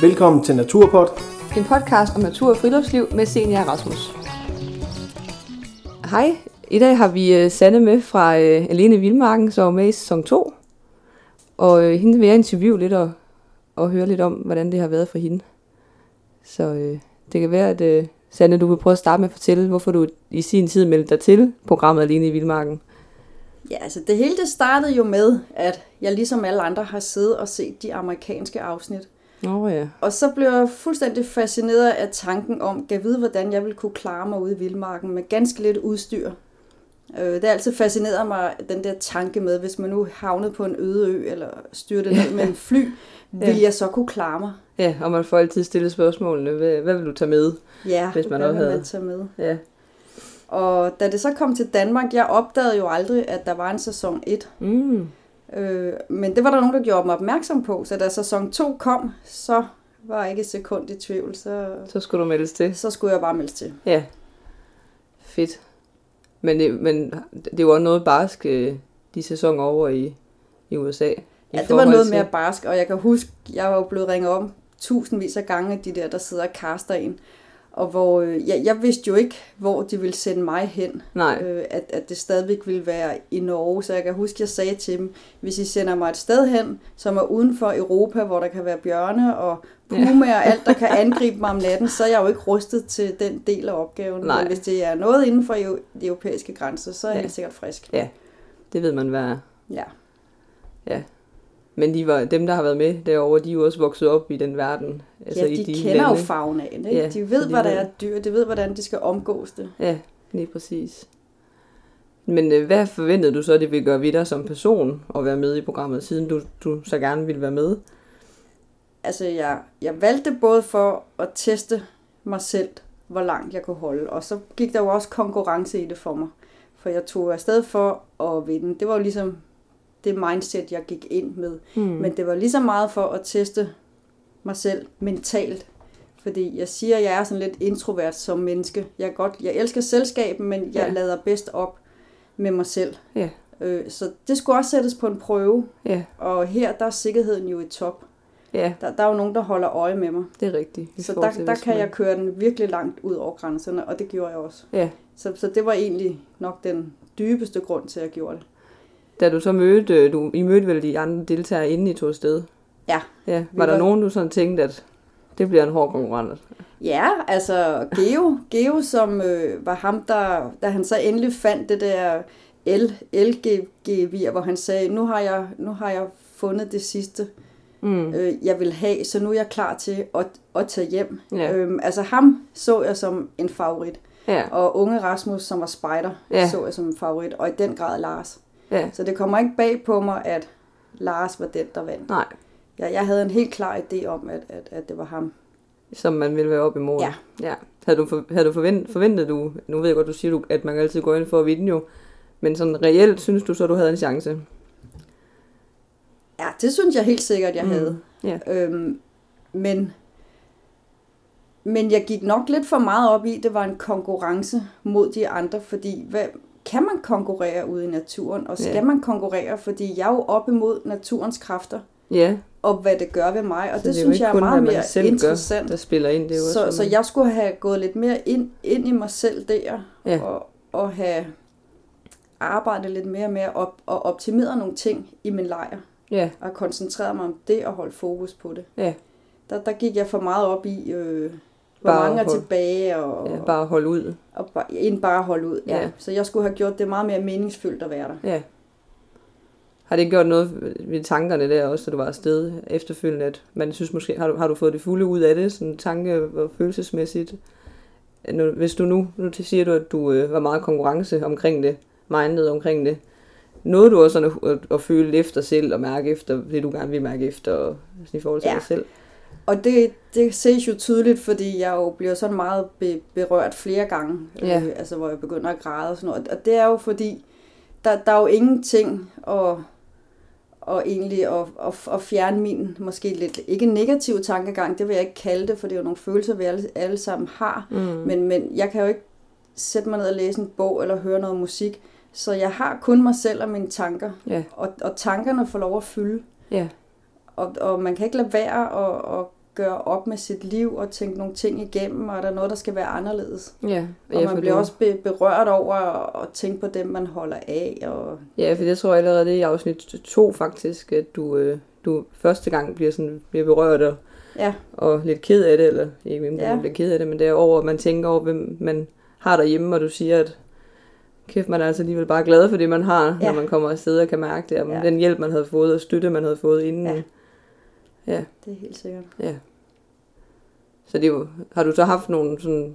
Velkommen til Naturpod. En podcast om natur og friluftsliv med Senior Rasmus. Hej, i dag har vi øh, Sanne med fra øh, Alene Vildmarken, som er med i sæson 2. Og øh, hende vil jeg interviewe lidt og, og høre lidt om, hvordan det har været for hende. Så øh, det kan være, at øh, Sanne, du vil prøve at starte med at fortælle, hvorfor du i sin tid meldte dig til programmet Alene i Vildmarken. Ja, altså det hele det startede jo med, at jeg ligesom alle andre har siddet og set de amerikanske afsnit. Oh, ja. Og så blev jeg fuldstændig fascineret af tanken om, at vide, hvordan jeg ville kunne klare mig ude i vildmarken med ganske lidt udstyr. Øh, Det har altid fascineret mig, den der tanke med, hvis man nu havnede på en øde ø, eller styrte ned med en fly, ville jeg så kunne klare mig? Ja, og man får altid stillet spørgsmålene, hvad, hvad vil du tage med? Ja, Hvis man hvad også havde- man tage med? Ja. Og da det så kom til Danmark, jeg opdagede jo aldrig, at der var en sæson 1. Mm. Øh, men det var der nogen, der gjorde mig opmærksom på. Så da sæson 2 kom, så var jeg ikke et sekund i tvivl. Så, Så skulle du meldes til. så skulle jeg bare melde til. Ja. Fedt. Men det, men det var noget barsk, øh, de sæsoner over i, i USA. i Ja, det var noget til- mere barsk, og jeg kan huske, jeg var jo blevet ringet om tusindvis af gange de der, der sidder og kaster en. Og hvor øh, jeg, jeg vidste jo ikke, hvor de ville sende mig hen. Nej. Øh, at, at det stadigvæk ville være i Norge. Så jeg kan huske, jeg sagde til dem, hvis I sender mig et sted hen, som er uden for Europa, hvor der kan være bjørne og pumaer og alt, der kan angribe mig om natten, så er jeg jo ikke rustet til den del af opgaven. Nej. Men hvis det er noget inden for eu- de europæiske grænser, så er jeg Ja. helt sikkert frisk. Ja. Det ved man, hvad. Ja. Ja. Men de var, dem, der har været med derovre, de er jo også vokset op i den verden. Altså, ja, de, de kender lande. jo fagnaen, ikke? Ja, de ved, de hvad der er dyr, de ved, hvordan de skal omgås det. Ja, lige præcis. Men øh, hvad forventede du så, det ville gøre ved dig som person at være med i programmet, siden du, du så gerne ville være med? Altså, jeg, jeg valgte både for at teste mig selv, hvor langt jeg kunne holde, og så gik der jo også konkurrence i det for mig. For jeg tog afsted for at vinde. Det var jo ligesom det mindset, jeg gik ind med. Hmm. Men det var lige så meget for at teste mig selv mentalt. Fordi jeg siger, at jeg er sådan lidt introvert som menneske. Jeg, godt, jeg elsker selskab, men jeg Ja. lader bedst op med mig selv. Ja. Øh, så det skulle også sættes på en prøve. Ja, Og her der er sikkerheden jo i top. ja, Der, der er jo nogen, der holder øje med mig. det er rigtigt. Så der, der kan jeg køre den virkelig langt ud over grænserne, og det gjorde jeg også. Ja, Så, så det var egentlig nok den dybeste grund til, at jeg gjorde det. Da du så mødte, du, I mødte vel de andre deltagere inden I tog afsted? Ja. Ja, var der var- nogen, du sådan tænkte, at det bliver en hård konkurrent? Ja, altså Geo, Geo som øh, var ham, der, da han så endelig fandt det der L, LG-vir, hvor han sagde, nu har jeg, nu har jeg fundet det sidste, Mm. øh, jeg vil have, så nu er jeg klar til at, at tage hjem. Ja. Øhm, altså ham så jeg som en favorit, Ja, og unge Rasmus, som var spejder, Ja. ja. så jeg som en favorit, og i den grad Lars. Ja, Så det kommer ikke bag på mig, at Lars var den, der vandt. nej, Jeg, jeg havde en helt klar idé om, at, at, at det var ham. som man ville være op imod. Ja. ja. Havde du, for, havde du forventet, forventet du, nu ved jeg godt, du siger, du, at man altid går ind for at vinde jo, men sådan reelt synes du så, du havde en chance? Ja, det synes jeg helt sikkert, jeg Mm. havde. Ja. Øhm, men, men jeg gik nok lidt for meget op i, det var en konkurrence mod de andre, fordi hvad, kan man konkurrere ude i naturen, og skal Ja. man konkurrere, fordi jeg er jo op imod naturens kræfter, Ja, og hvad det gør ved mig, og så det, jo synes jeg er meget mere selv interessant. Gør, der spiller ind. Det er jo også, så, så man- jeg skulle have gået lidt mere ind, ind i mig selv der, Ja. og, og have arbejdet lidt mere med at op, og optimere nogle ting i min lejr, Ja, og koncentrere mig om det og holde fokus på det. ja, Der, der gik jeg for meget op i, øh, hvor Bare mange er hold- tilbage, og, ja, bare holde ud. og bare, inden bare holde ud. Ja. Ja. Så jeg skulle have gjort det meget mere meningsfyldt at være der. Ja. Har det gjort noget ved tankerne der også, da du var afsted efterfølgende, at man synes måske, har du, har du fået det fulde ud af det, sådan tanke- og følelsesmæssigt? Hvis du nu, nu siger du, at du øh, var meget konkurrence omkring det, mindet omkring det, nåede du også sådan at, at, at føle efter selv og mærke efter det, du gerne vil mærke efter, og sådan i forhold til Ja. dig selv? Og det, det ses jo tydeligt, fordi jeg jo bliver sådan meget be, berørt flere gange, Ja. øh, altså hvor jeg begynder at græde og sådan noget. Og det er jo fordi, der, der er jo ingenting at, og egentlig at, at, at fjerne min måske lidt, ikke negativ tankegang, det vil jeg ikke kalde det, for det er jo nogle følelser, vi alle, alle sammen har. Mm. Men, men jeg kan jo ikke sætte mig ned og læse en bog eller høre noget musik, så jeg har kun mig selv og mine tanker, Ja, og, og tankerne får lov at fylde. ja, Og, og man kan ikke lade være at, at gøre op med sit liv og tænke nogle ting igennem, og er der noget, der skal være anderledes. Ja, Og ja, man bliver du- også be- berørt over at tænke på dem, man holder af. Og, Ja, for det tror jeg allerede det er i afsnit 2 faktisk, at du, øh, du første gang bliver, sådan, bliver berørt og, ja, og lidt ked af det, eller ikke hvem Ja. man bliver ked af det, men det er over, at man tænker over, hvem man har derhjemme, og du siger, at kæft, man er altså alligevel bare glad for det, man har, ja. Når man kommer afsted og kan mærke det, og ja. den hjælp, man havde fået, og støtte, man havde fået inden. Ja. Ja. det er helt sikkert. Ja. Så det er jo, har du så haft nogle sådan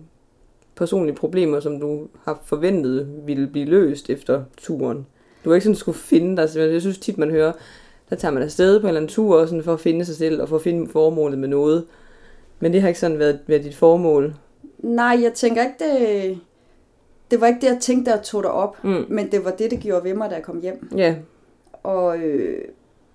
personlige problemer, som du har forventet ville blive løst efter turen? Du har ikke sådan skulle finde dig, jeg synes tit, man hører, der tager man afsted på en eller anden tur sådan for at finde sig selv og for at finde formålet med noget. Men det har ikke sådan været, været dit formål. Nej, jeg tænker ikke, det, det var ikke det, jeg tænkte, jeg tog det op. Mm. Men det var det, det gjorde ved mig, da jeg kom hjem. Ja, Og øh,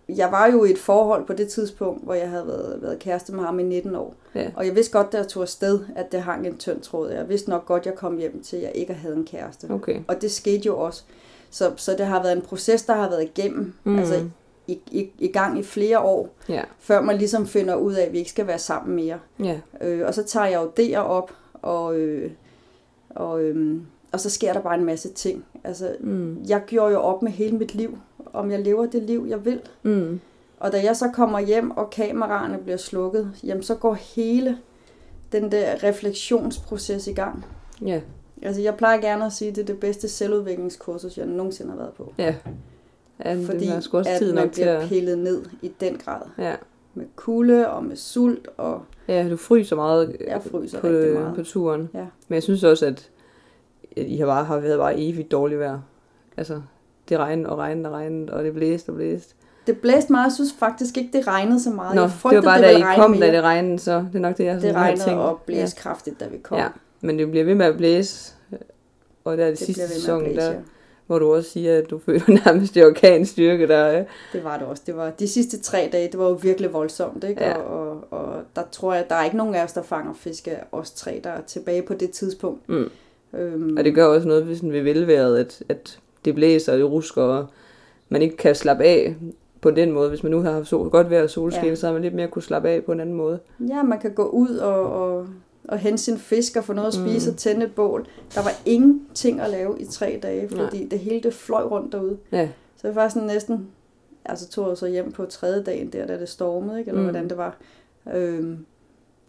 jeg var jo i et forhold på det tidspunkt, hvor jeg havde været, været kæreste med ham i 19 år. ja, Og jeg vidste godt, da jeg tog afsted, at det hang en tynd tråd. Jeg vidste nok godt, at jeg kom hjem til, at jeg ikke havde en kæreste. okay. Og det skete jo også. Så, så det har været en proces, der har været igennem. Mm. Altså i, i, i gang i flere år, Ja, før man ligesom finder ud af, at vi ikke skal være sammen mere. ja, Øh, og så tager jeg jo der op, og, øh, og, øh, og så sker der bare en masse ting. Altså, mm. jeg gjorde jo op med hele mit liv, om jeg lever det liv, jeg vil. Mm. Og da jeg så kommer hjem, og kameraerne bliver slukket, jamen så går hele den der refleksionsproces i gang. ja, Altså jeg plejer gerne at sige, at det er det bedste selvudviklingskursus, jeg nogensinde har været på. ja. ja men Fordi det også at tid man nok til bliver at... pillet ned i den grad. Ja. Med kulde og med sult, og ja, du fryser meget øh, jeg fryser på, rigtig øh, meget. på turen. Ja. Men jeg synes også, at I har bare har været bare evigt dårligt vejr. Altså, det regnede og regnede og regnede, og det blæste og blæste. Det blæste meget, jeg synes faktisk ikke, det regnede så meget. Nå, jeg det var frygtede, bare, det da I kom, mere. da det regnede, så det er nok det, jeg det sådan har regnede tænkt. og blæste kraftigt, da vi kom. Ja. Men det bliver ved med at blæse. Og der er det, det sidste ved sæson, blæse, der, ja. hvor du også siger, at du føler nærmest det orkanstyrke, der er. Det var det også. Det var, de sidste tre dage, det var jo virkelig voldsomt, ikke? Ja. Og, og, og der tror jeg, der er ikke nogen af os, der fanger fisk af os tre, der er tilbage på det tidspunkt. Mm. Øhm, Og det gør også noget ved, sådan ved velværet, at, at det blæser og det rusker, og man ikke kan slappe af på den måde. Hvis man nu har haft sol, godt vejr og solskin, Ja. så har man lidt mere kunne slappe af på en anden måde. Ja, man kan gå ud og, og, og hente sin fisk og få noget at spise Mm. og tænde et bål. Der var ingenting at lave i tre dage, Nej. fordi det hele det fløj rundt derude. Ja, Så det var sådan næsten, altså tog jeg så hjem på tredje dagen der, da det stormede, ikke? eller Mm. mm. hvordan det var. Øhm,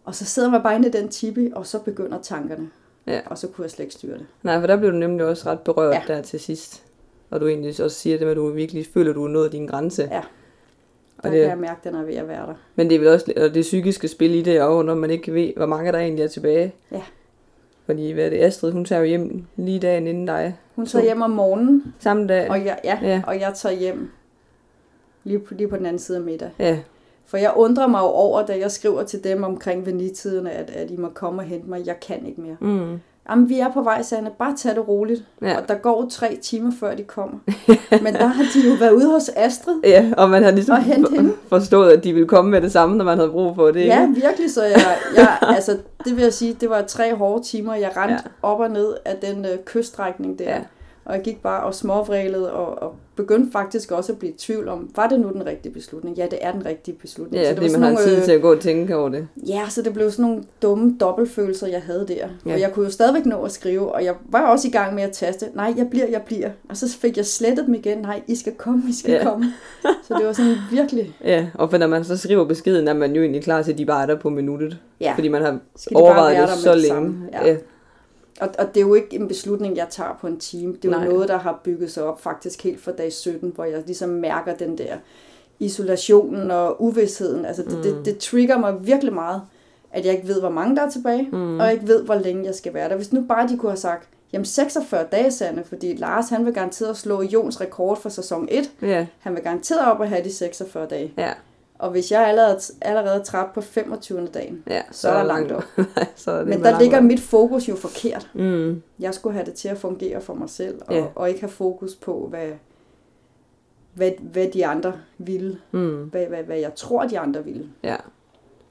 og så sidder man bare inde i den tipi, og så begynder tankerne. Ja. Og så kunne jeg slet ikke styre det. nej, for der blev du nemlig også ret berørt ja. der til sidst. Og du egentlig også siger det med, at du virkelig føler, at du er nået din grænse. Ja. Der Og det... kan jeg mærke, at den er ved at være der. Men det er vel også og det psykiske spil i det, og når man ikke ved, hvor mange der egentlig er tilbage. Ja. Fordi hvad er det, Astrid, hun tager jo hjem lige dagen inden dig. Hun tager hjem om morgenen, Samme dag. og jeg, Ja. ja. og jeg tager hjem lige på, lige på den anden side af middag. Ja, For jeg undrer mig jo over, da jeg skriver til dem omkring venitiderne, at, at I må komme og hente mig. Jeg kan ikke mere. mm. Jamen, vi er på vej, Sanne. Bare tag det roligt. ja. Og der går tre timer, før de kommer. Men der har de jo været ude hos Astrid. Ja, og man har ligesom forstået, at de ville komme med det samme, når man havde brug for det. ikke? Ja, virkelig. Så jeg, jeg, altså, det vil jeg sige, det var tre hårde timer. Jeg rendte ja. op og ned af den øh, kyststrækning der. Ja. Og jeg gik bare og småvrælede og, og begyndte faktisk også at blive i tvivl om, var det nu den rigtige beslutning? Ja, det er den rigtige beslutning. Ja, så det var man har sådan tid nogle, til at gå og tænke over det. Ja, så det blev sådan nogle dumme dobbeltfølelser, jeg havde der. Ja. Og jeg kunne jo stadigvæk nå at skrive, og jeg var også i gang med at taste, nej, jeg bliver, jeg bliver. Og så fik jeg slettet dem igen, nej, I skal komme, I skal Ja. komme. Så det var sådan virkelig, Ja, og for når man så skriver beskeden, er man jo egentlig klar til, at de bare er der på minuttet. ja. Fordi man har overvejet det så længe. samme? Ja. Ja. Og, og det er jo ikke en beslutning, jeg tager på en time. Det er jo Nej. noget, der har bygget sig op faktisk helt fra dag 17, hvor jeg ligesom mærker den der isolationen og uvidsheden. Altså det, Mm. det, det trigger mig virkelig meget, at jeg ikke ved, hvor mange der er tilbage, Mm. og jeg ikke ved, hvor længe jeg skal være der. Hvis nu bare de kunne have sagt, jamen 46 dage, Sande, fordi Lars han vil garanteret slå Jons rekord for sæson 1. Ja, Han vil garanteret op og have de 46 dage. ja, Og hvis jeg allerede, allerede er træt på 25. dagen, ja. så er der langt op. Så er det Men der ligger op. mit fokus jo forkert. Mm. Jeg skulle have det til at fungere for mig selv, og, Ja. og ikke have fokus på, hvad, hvad, hvad de andre ville. Mm. Hvad, hvad, hvad jeg tror, de andre ville. Ja.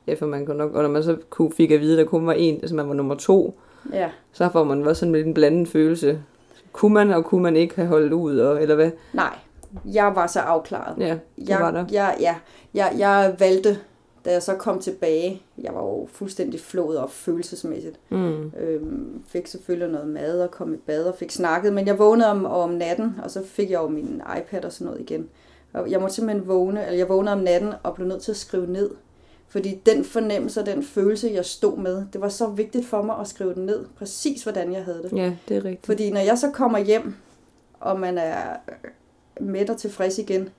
Ja, for man kunne nok, og når man så kunne, fik at vide, at der kun var en, altså man var nummer to, Ja, så får man også sådan lidt en blandet følelse. Kunne man, og kunne man ikke have holdt ud, og, eller hvad? nej. Jeg var så afklaret. Ja, det jeg, var der. Jeg, ja, jeg, jeg valgte da jeg så kom tilbage, jeg var jo fuldstændig flået op følelsesmæssigt. Mm. Øhm, fik selvfølgelig noget mad og kom i bad og fik snakket, men jeg vågnede om, om natten, og så fik jeg jo min iPad og sådan noget igen. Og jeg måtte simpelthen vågne, eller jeg vågnede om natten og blev nødt til at skrive ned. Fordi den fornemmelse og den følelse, jeg stod med, det var så vigtigt for mig at skrive den ned, præcis hvordan jeg havde det. Ja, det er rigtigt. Fordi når jeg så kommer hjem, og man er mæt og tilfreds igen,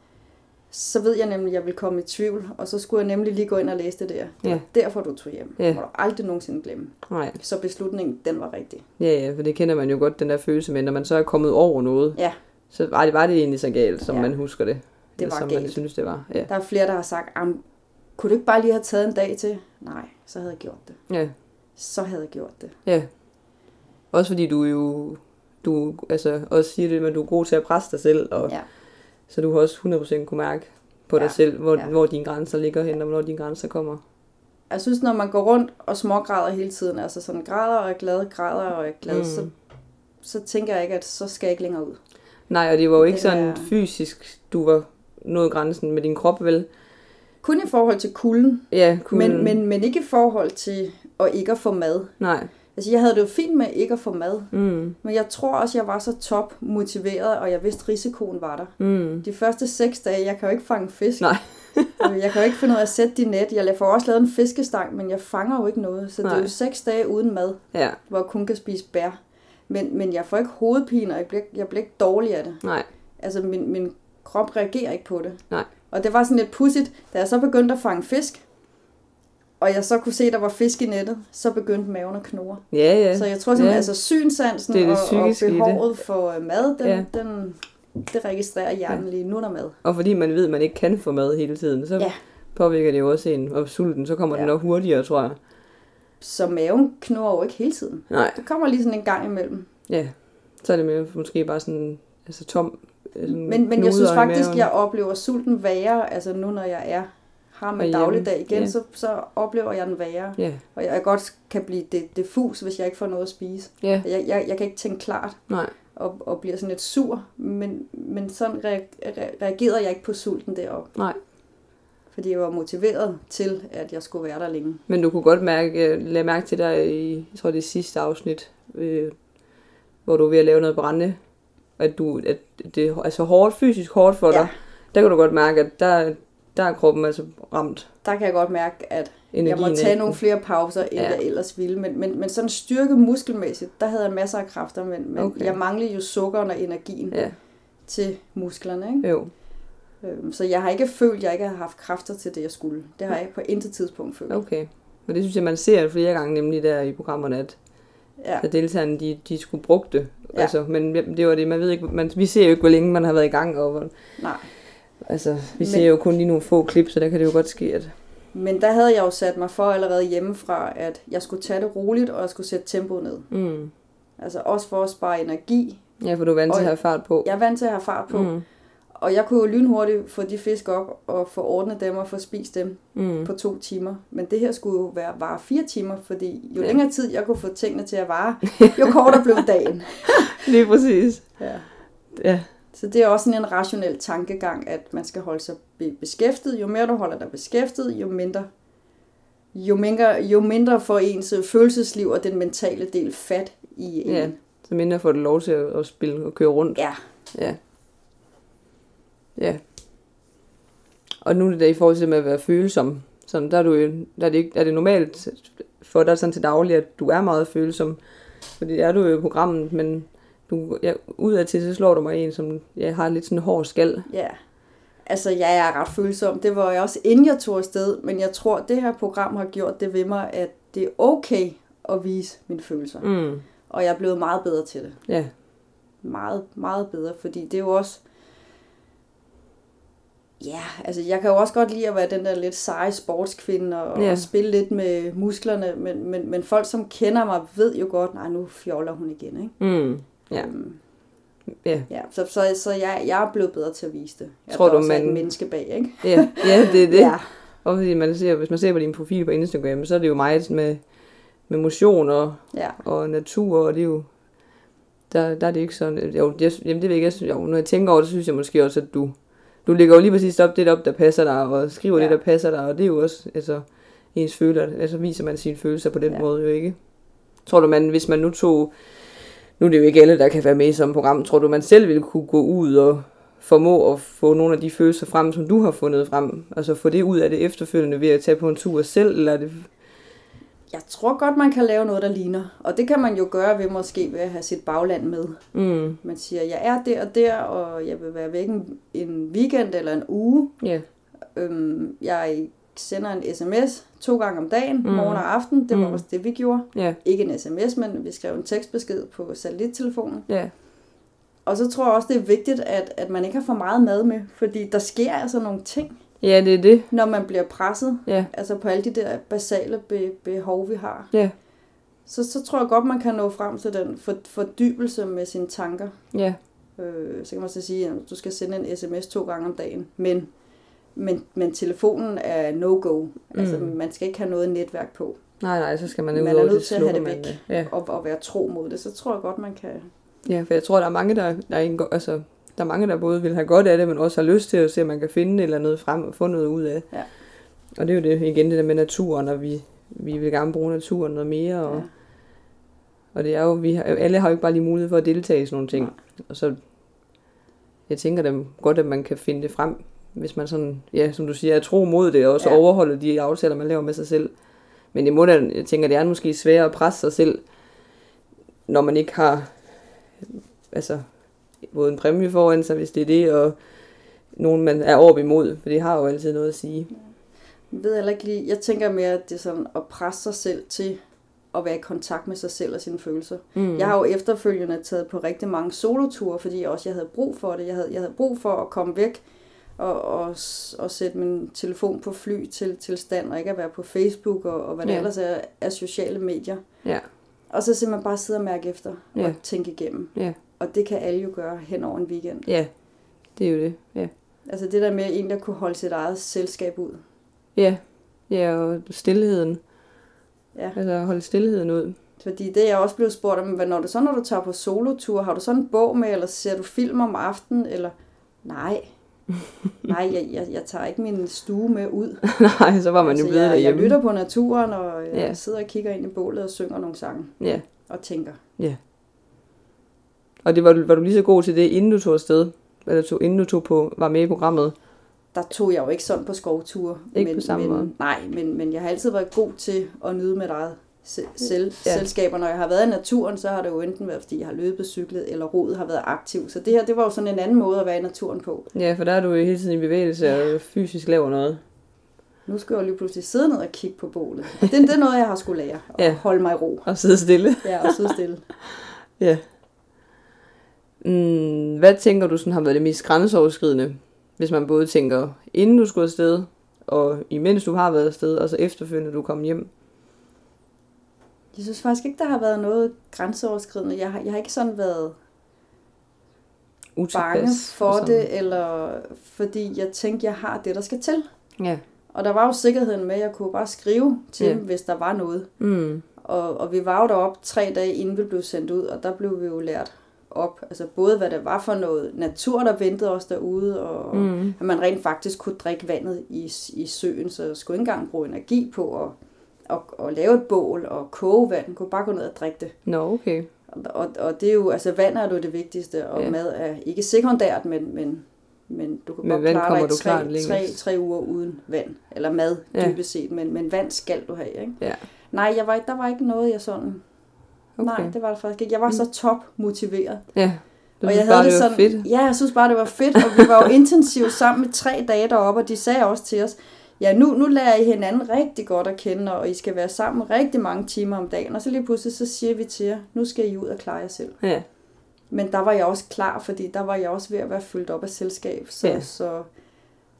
så ved jeg nemlig, at jeg vil komme i tvivl, og så skulle jeg nemlig lige gå ind og læse det der. Det Ja. Derfor du tog hjem. Ja. Må du aldrig nogensinde glemme. Nej. Så beslutningen, den var rigtig. Ja, ja, for det kender man jo godt, den der følelse med, når man så er kommet over noget, Ja. så var det, var det egentlig så galt, som Ja. man husker det. Det var som man galt. synes, det var. Ja. Der er flere, der har sagt, "Am, kunne du ikke bare lige have taget en dag til? Nej, så havde jeg gjort det. ja. Så havde jeg gjort det. Ja. Også fordi du jo, du altså også siger det, at du er god til at presse dig selv, og Ja. så du har også 100% kunne mærke på dig Ja. selv, hvor, Ja. hvor dine grænser ligger hen, og hvornår dine grænser kommer. Jeg synes, når man går rundt og smågræder hele tiden, altså sådan græder og er glad, græder og er glad, Mm. så, så tænker jeg ikke, at så skal jeg ikke længere ud. Nej, og det var jo ikke Den sådan er- fysisk, du var nået grænsen med din krop, vel? Kun i forhold til kulden, Ja, kunne... men, men, men ikke i forhold til at ikke at få mad. Nej. Altså, jeg havde det jo fint med ikke at få mad, Mm. men jeg tror også, jeg var så top motiveret, og jeg vidste, risikoen var der. Mm. De første seks dage, jeg kan jo ikke fange fisk. Nej. Øh, jeg kan jo ikke finde ud af at sætte de net. Jeg får også lavet en fiskestang, men jeg fanger jo ikke noget. Så Nej. det er jo seks dage uden mad, Ja, hvor jeg kun kan spise bær. Men, men jeg får ikke hovedpine, og jeg bliver, jeg bliver ikke dårlig af det. nej. Altså, min, min krop reagerer ikke på det. Nej. Og det var sådan lidt pudsigt, da jeg så begyndte at fange fisk, og jeg så kunne se, at der var fisk i nettet, så begyndte maven at knurre. Ja, ja. Så jeg tror simpelthen, Ja. altså synsansen Det det og, og behovet for øh, mad, den, Ja. ja. den, det registrerer hjernen lige, nu er der mad. Og fordi man ved, at man ikke kan få mad hele tiden, så Ja. påvirker det jo også en. Og sulten, så kommer ja. Ja. den nok hurtigere, tror jeg. Så maven knurrer jo ikke hele tiden. Nej, Det kommer lige sådan en gang imellem. ja. Så er det mere, måske bare sådan, altså tom. Sådan Men, men jeg synes faktisk, jeg oplever sulten værre, altså nu når jeg er har Herhjemme. dagligdag igen, Ja. så, så oplever jeg den værre. Ja, Og jeg godt kan blive det, diffus, hvis jeg ikke får noget at spise. ja, Jeg, jeg, jeg kan ikke tænke klart nej. og, og bliver sådan lidt sur, men, men sådan re- re- reagerede jeg ikke på sulten deroppe. Nej. Fordi jeg var motiveret til, at jeg skulle være der længe. Men du kunne godt mærke, øh, lade mærke til dig i, jeg tror det sidste afsnit, øh, hvor du er ved at lave noget brænde, at, du, at det er altså hårdt, fysisk hårdt for dig. Ja. Der kan du godt mærke, at der, der er kroppen altså ramt. Der kan jeg godt mærke, at jeg Energien må tage nogle flere pauser, end Ja. jeg ellers ville. Men, men, men sådan styrke muskelmæssigt, der havde jeg masser af kræfter, men, men Okay. jeg manglede jo sukkeren og energien ja. Til musklerne. Ikke? jo. Øhm, Så jeg har ikke følt, at jeg ikke har haft kræfter til det, jeg skulle. Det har jeg på intet tidspunkt følt. Okay. Men det synes jeg, man ser flere gange nemlig der i programmerne, at, Ja. at deltagerne, de, de skulle bruge det. Ja. Ja. Altså, men det var det, man ved ikke, man, vi ser jo ikke, hvor længe man har været i gang, og hvor, Nej. Altså, vi Men- ser jo kun lige nogle få klip, så der kan det jo godt ske, at Men der havde jeg jo sat mig for allerede hjemmefra, at jeg skulle tage det roligt, og jeg skulle sætte tempoet ned. mm, Altså også for at spare energi. ja, for du er vant til at have fart på. Jeg er vant til at have fart på. Mm. Og jeg kunne jo lynhurtigt få de fisk op og få ordnet dem og få spist dem mm. på to timer. Men det her skulle jo være vare fire timer, fordi jo ja. længere tid jeg kunne få tingene til at vare, jo kortere blev dagen. Lige præcis. Ja. Ja, Så det er også sådan en rationel tankegang, at man skal holde sig be- beskæftiget. Jo mere du holder dig beskæftiget, jo mindre, jo mindre, jo mindre får ens følelsesliv og den mentale del fat i en. Ja. så mindre får du lov til at, spille og køre rundt. ja. Ja. Ja. Og nu er det der i forhold til med at være følsom. Sådan, der er, du, der er, det, er det normalt for dig sådan til daglig, at du er meget følsom. Fordi det er du jo i programmet, men du, ja, udadtil så slår du mig en, som jeg har lidt sådan en hård skal. Ja. Altså, jeg er ret følsom. Det var jeg også, inden jeg tog afsted. Men jeg tror, det her program har gjort det ved mig, at det er okay at vise mine følelser. Mm. Og jeg er blevet meget bedre til det. Ja, Meget, meget bedre. Fordi det er jo også... Ja, altså jeg kan jo også godt lide at være den der lidt seje sportskvinde og, Ja. ja. og spille lidt med musklerne, men, men, men folk, som kender mig, ved jo godt, nej, nu fjoller hun igen, ikke? mm. Ja. Øhm, ja. ja så, så, så jeg, jeg er blevet bedre til at vise det. Jeg Tror du, også er man- et menneske bag, ikke? Ja, ja, det er det. Ja, Og fordi man ser, hvis man ser på din profil på Instagram, så er det jo meget med, med motion og, ja. og natur, og det er jo, der, der er det ikke sådan, jo, jeg, jamen det ved jeg ikke, jo, når jeg tænker over det, så synes jeg måske også, at du du lægger jo lige præcis op det op, der passer dig, og skriver ja. Det, der passer dig, og det er jo også, altså, ens føler, altså viser man sine følelser på den. Ja. måde jo ikke. Tror du, man, hvis man nu tog, nu er det jo ikke alle, der kan være med i sådan et program, tror du, man selv ville kunne gå ud og formå at få nogle af de følelser frem, som du har fundet frem, altså få det ud af det efterfølgende ved at tage på en tur selv, eller er det, Jeg tror godt, man kan lave noget, der ligner. Og det kan man jo gøre ved måske ved at have sit bagland med. mm, Man siger, jeg er der og der, og jeg vil være væk en, en weekend eller en uge. ja, Øhm, jeg sender en sms to gange om dagen, Mm. morgen og aften. Det var Mm. også det, vi gjorde. ja, Ikke en sms, men vi skrev en tekstbesked på satellittelefonen. ja, Og så tror jeg også, det er vigtigt, at, at man ikke har for meget mad med, fordi der sker altså nogle ting, ja, det er det, når man bliver presset, ja, altså på alle de der basale be, behov, vi har. ja, Så, så tror jeg godt, man kan nå frem til den for, fordybelse med sine tanker. ja, Øh, så kan man så sige, at du skal sende en sms to gange om dagen, men, men, men telefonen er no-go. Altså, Mm. man skal ikke have noget netværk på, nej, nej, så skal man, Man ud er over nødt til at have det man væk. Ja. og, og være tro mod det. Så tror jeg godt, man kan... Ja, for jeg tror, der er mange, der, der, indgår, altså, der er mange, der både vil have godt af det, men også har lyst til at se, om man kan finde eller noget frem og få noget ud af. Ja. Og det er jo det, igen det der med naturen, og vi, vi vil gerne bruge naturen noget mere. Og, Ja. og det er jo, vi har, alle har jo ikke bare lige mulighed for at deltage i sådan nogle ting. Nej. Og så, jeg tænker da godt, at man kan finde det frem, hvis man sådan, ja, som du siger, er tro mod det, og så Ja. overholder de aftaler, man laver med sig selv. Men det må da, jeg tænker, det er måske sværere at presse sig selv, når man ikke har, altså, både en præmie foran sig, hvis det er det, og nogen, man er op imod, for det har jo altid noget at sige. Jeg ved heller ikke lige, jeg tænker mere, at det er sådan at presse sig selv til at være i kontakt med sig selv og sine følelser. Mm. Jeg har jo efterfølgende taget på rigtig mange soloture, fordi jeg også jeg havde brug for det. Jeg havde, jeg havde brug for at komme væk og, og, og sætte min telefon på fly til, til stand, og ikke at være på Facebook og, og hvad det Ja. ellers er af sociale medier. Ja, Og så simpelthen bare sidde og mærke efter Ja. og tænke igennem. ja, Og det kan alle jo gøre hen over en weekend. ja, det er jo det, ja. Altså det der med en, der kunne holde sit eget selskab ud. Ja, ja, og stillheden. Ja. Altså holde stillheden ud. Fordi det er jeg også blevet spurgt om, hvad når du så, når du tager på solotur, har du sådan en bog med, eller ser du film om aftenen, eller nej, nej, jeg, jeg, jeg tager ikke min stue med ud. Nej, så var man jo blevet jeg, jeg lytter på naturen, og jeg Ja. sidder og kigger ind i bålet og synger nogle sange, Ja, og tænker. og det var, du- var du lige så god til det, inden du tog afsted? Eller tog, inden du tog på, var med i programmet? Der tog jeg jo ikke sådan på skovture. Ikke men, på samme men, måde. Nej, men, men jeg har altid været god til at nyde mit eget selv, Ja. ja. selskab. Og når jeg har været i naturen, så har det jo enten været, fordi jeg har løbet, cyklet, eller rodet har været aktiv. Så det her, det var jo sådan en anden måde at være i naturen på. Ja, for der er du jo hele tiden i bevægelse og fysisk laver noget. Nu skal jeg jo lige pludselig sidde ned og kigge på bålet. Og det, det er noget, jeg har skulle lære. At ja. holde mig i ro. Og sidde stille. Ja, og sidde stille. Ja. Mm, hvad tænker du sådan har været det mest grænseoverskridende, hvis man både tænker, inden du skulle afsted, og imens du har været afsted, og så efterfølgende du kom hjem? Jeg synes faktisk ikke, der har været noget grænseoverskridende. Jeg har, jeg har ikke sådan været Utilpas bange for sådan. det, eller fordi jeg tænkte, jeg har det, der skal til. Ja. Og der var jo sikkerheden med, at jeg kunne bare skrive til ja. dem, hvis der var noget. Mm. Og, og vi var jo deroppe tre dage, inden vi blev sendt ud, og der blev vi jo lært op. Altså både, hvad det var for noget natur, der ventede os derude, og Mm. at man rent faktisk kunne drikke vandet i, i søen, så jeg skulle ikke engang bruge energi på at, at, at lave et bål og koge vand. Man kunne bare gå ned og drikke det. Nå, okay. Og, og, og det er jo, altså vand er jo det vigtigste, og Ja. mad er ikke sekundært, men, men, men du kan Med godt klare dig i tre, tre, tre uger uden vand, eller mad Ja. dybest set, men, men vand skal du have, ikke? Ja. Nej, jeg var, der var ikke noget, jeg sådan... Okay. Nej, det var det faktisk ikke. Jeg var så top motiveret. Ja. Du og jeg bare, havde det var sådan, fedt. Ja, jeg synes bare, det var fedt, og vi var jo intensivt sammen med tre dage deroppe, og de sagde også til os, ja, nu, nu lærer I hinanden rigtig godt at kende, og I skal være sammen rigtig mange timer om dagen, og så lige pludselig, så siger vi til jer, nu skal I ud og klare jer selv. Ja. Men der var jeg også klar, fordi der var jeg også ved at være fyldt op af selskab, så, Ja. ja. så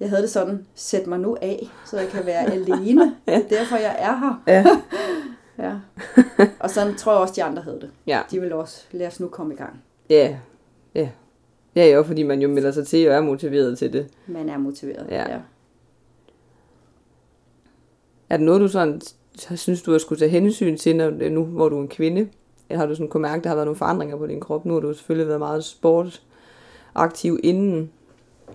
jeg havde det sådan, sæt mig nu af, så jeg kan være alene. Ja. Det er derfor, jeg er her. Ja. Ja. Og sådan tror jeg også, de andre havde det. Ja. De ville også, lad os nu komme i gang. Ja. Ja. Ja, jo, fordi man jo melder sig til og er motiveret til det. Man er motiveret. Ja. Er det noget, du sådan synes, du har skulle tage hensyn til, når, nu hvor du er en kvinde? Eller har du sådan kunne mærke, at der har været nogle forandringer på din krop? Nu har du selvfølgelig været meget sportaktiv inden.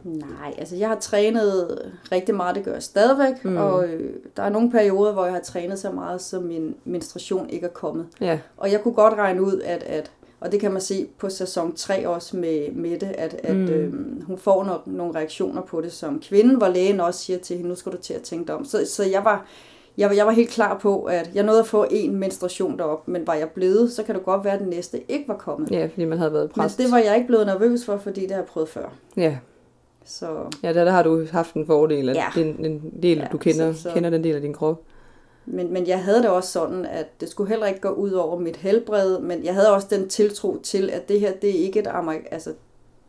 Nej, altså jeg har trænet rigtig meget, det gør jeg stadigvæk, Mm. mm. og øh, der er nogle perioder, hvor jeg har trænet så meget, så min menstruation ikke er kommet. Ja, Og jeg kunne godt regne ud, at, at og det kan man se på sæson 3 også med Mette, at, at Mm. øhm, hun får no, nogle reaktioner på det som kvinde, hvor lægen også siger til hende, nu skal du til at tænke dig om. Så, så jeg var... Jeg, jeg var helt klar på, at jeg nåede at få en menstruation derop, men var jeg blevet, så kan det godt være, at den næste ikke var kommet. ja, fordi man havde været Men præst. det var jeg ikke blevet nervøs for, fordi det har jeg prøvet før. Ja, Så ja der, der har du haft en fordel, at Ja. det er en, en del, Ja, du kender, så- så- kender den del af din krop. Men, men jeg havde det også sådan, at det skulle heller ikke gå ud over mit helbred, men jeg havde også den tiltro til, at det her, det er ikke et, amerik- altså,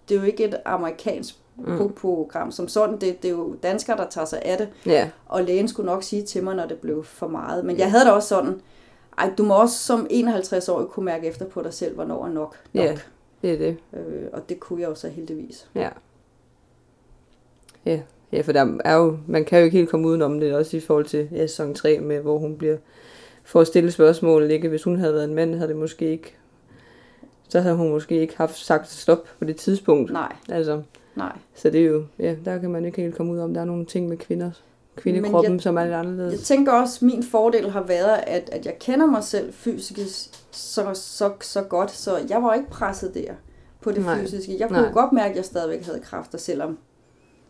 det er jo ikke et amerikansk Mm. program som sådan. Det, det er jo danskere, der tager sig af det, Ja, og lægen skulle nok sige til mig, når det blev for meget. Men jeg havde det også sådan, ej, du må også som 51-årig kunne mærke efter på dig selv, hvornår er nok nok. Ja. det er det. Øh, og det kunne jeg jo så heldigvis. Ja. Ja, ja for der er jo, man kan jo ikke helt komme udenom det, også i forhold til ja, sæson 3, med, hvor hun bliver for at stille spørgsmål. Ikke? Hvis hun havde været en mand, havde det måske ikke, så havde hun måske ikke haft sagt stop på det tidspunkt. Nej, Altså, nej. så det er jo, ja, der kan man ikke helt komme ud om. Der er nogle ting med kvinder, kvindekroppen, jeg- som er lidt Jeg anderledes. tænker også, at min fordel har været, at, at jeg kender mig selv fysisk så, så, så godt, så jeg var ikke presset der på det Nej. Fysiske. Jeg kunne. Nej. godt mærke, at jeg stadigvæk havde kræfter, selvom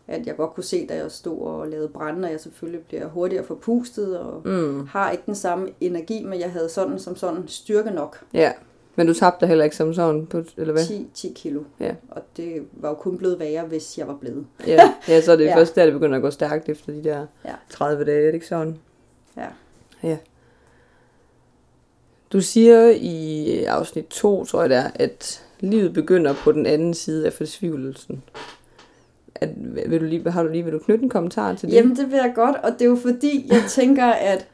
at jeg godt kunne se, da jeg stod og lavede brænde, og jeg selvfølgelig bliver hurtigere forpustet og Mm. har ikke den samme energi, men jeg havde sådan som sådan styrke nok. Ja, men du tabte heller ikke som sådan, på, eller hvad? 10, 10 kilo. Ja. Og det var jo kun blevet værre, hvis jeg var blevet. Ja, ja så er det ja. Ja. først der, det begynder at gå stærkt efter de der Ja. 30 dage, er det ikke sådan? Ja. Ja. Du siger i afsnit 2, tror jeg det er, at livet begynder på den anden side af forsvivelsen. At, vil du lige, har du lige, vil du knytte en kommentar til det? Jamen, det vil jeg godt, og det er jo fordi, jeg tænker, at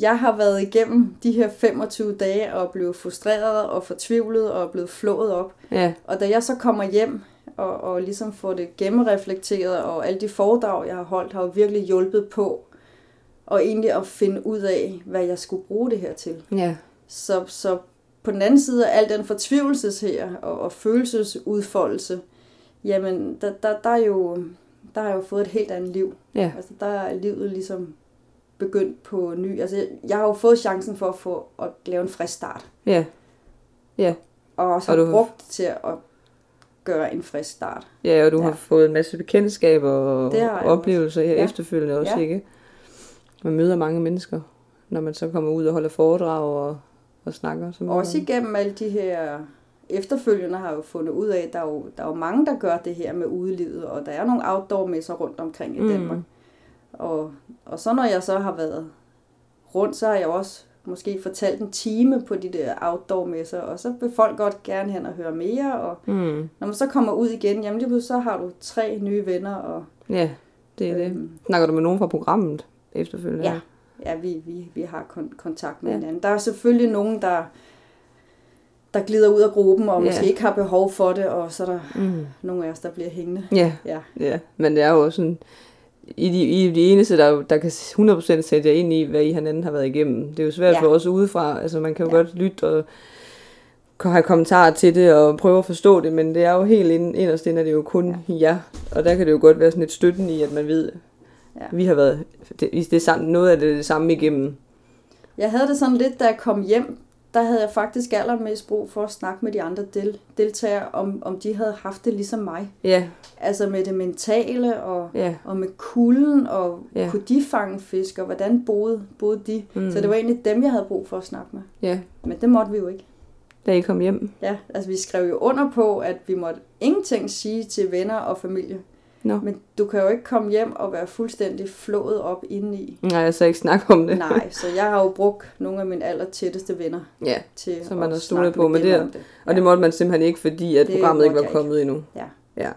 jeg har været igennem de her 25 dage og blevet frustreret og fortvivlet og blevet flået op. Ja, Og da jeg så kommer hjem og, og ligesom får det gennemreflekteret, og alle de foredrag, jeg har holdt, har jo virkelig hjulpet på og egentlig at finde ud af, hvad jeg skulle bruge det her til. ja, Så, så på den anden side af al den fortvivlelses her og, og følelsesudfoldelse, jamen, der, der, der, er jo, der har jeg jo fået et helt andet liv. ja, Altså, der er livet ligesom begyndt på ny. Altså, jeg- jeg har jo fået chancen for at få at lave en frisk start. ja, Og også Og har du brugt til at gøre en frisk start. ja, og du ja. Ja. har fået en masse bekendtskaber og oplevelser her Ja. efterfølgende også, Ja. ikke? Man møder mange mennesker, når man så kommer ud og holder foredrag og, og snakker. Så Også igennem alle de her efterfølgende har jeg jo fundet ud af, at der er jo, der er jo mange, der gør det her med udelivet, og der er nogle outdoor-messer rundt omkring i Mm. Danmark. Og, og så når jeg så har været rundt, så har jeg også måske fortalt en time på de der outdoor-messer, og så vil folk godt gerne hen og høre mere, og Mm. når man så kommer ud igen, jamen lige så har du tre nye venner, og Ja, det er det. øhm, Snakker du med nogen fra programmet efterfølgende? Ja. ja, vi, vi, vi har kon- kontakt med ja. hinanden. Der er selvfølgelig nogen, der, der glider ud af gruppen, og Ja. måske ikke har behov for det, og så er der Mm. nogle af os, der bliver hængende. Ja, Ja, ja. Men det er jo sådan, I de, I de eneste, der, der kan 100% sætte jer ind i, hvad I hinanden har været igennem. Det er jo svært. Ja. for os udefra. Altså, man kan jo. Ja. godt lytte og have kommentarer til det og prøve at forstå det, men det er jo helt ind, inderst inde, er det jo kun ja. jer. Og der kan det jo godt være sådan et støtten i, at man ved, Ja. vi har været det, det er sam- noget af det, det samme igennem. Jeg havde det sådan lidt, da jeg kom hjem, der havde jeg faktisk allermest brug for at snakke med de andre del- deltagere, om, om de havde haft det ligesom mig. Ja, Altså med det mentale, og, ja, og med kulden, og ja. kunne de fange fisk, og hvordan boede, boede de. Mm. Mm. Så det var egentlig dem, jeg havde brug for at snakke med. ja. Men det måtte vi jo ikke. Da I kom hjem. Ja, altså vi skrev jo under på, at vi måtte ingenting sige til venner og familie. Nå. Men du kan jo ikke komme hjem og være fuldstændig flået op indeni. Nej, jeg så ikke snakke om det. Nej, så jeg har jo brugt nogle af mine aller tætteste venner Ja, til Som man har stolet på, med det- det. og det måtte man simpelthen ikke, fordi at Det programmet ikke var jeg ikke. kommet endnu. Ja. ja.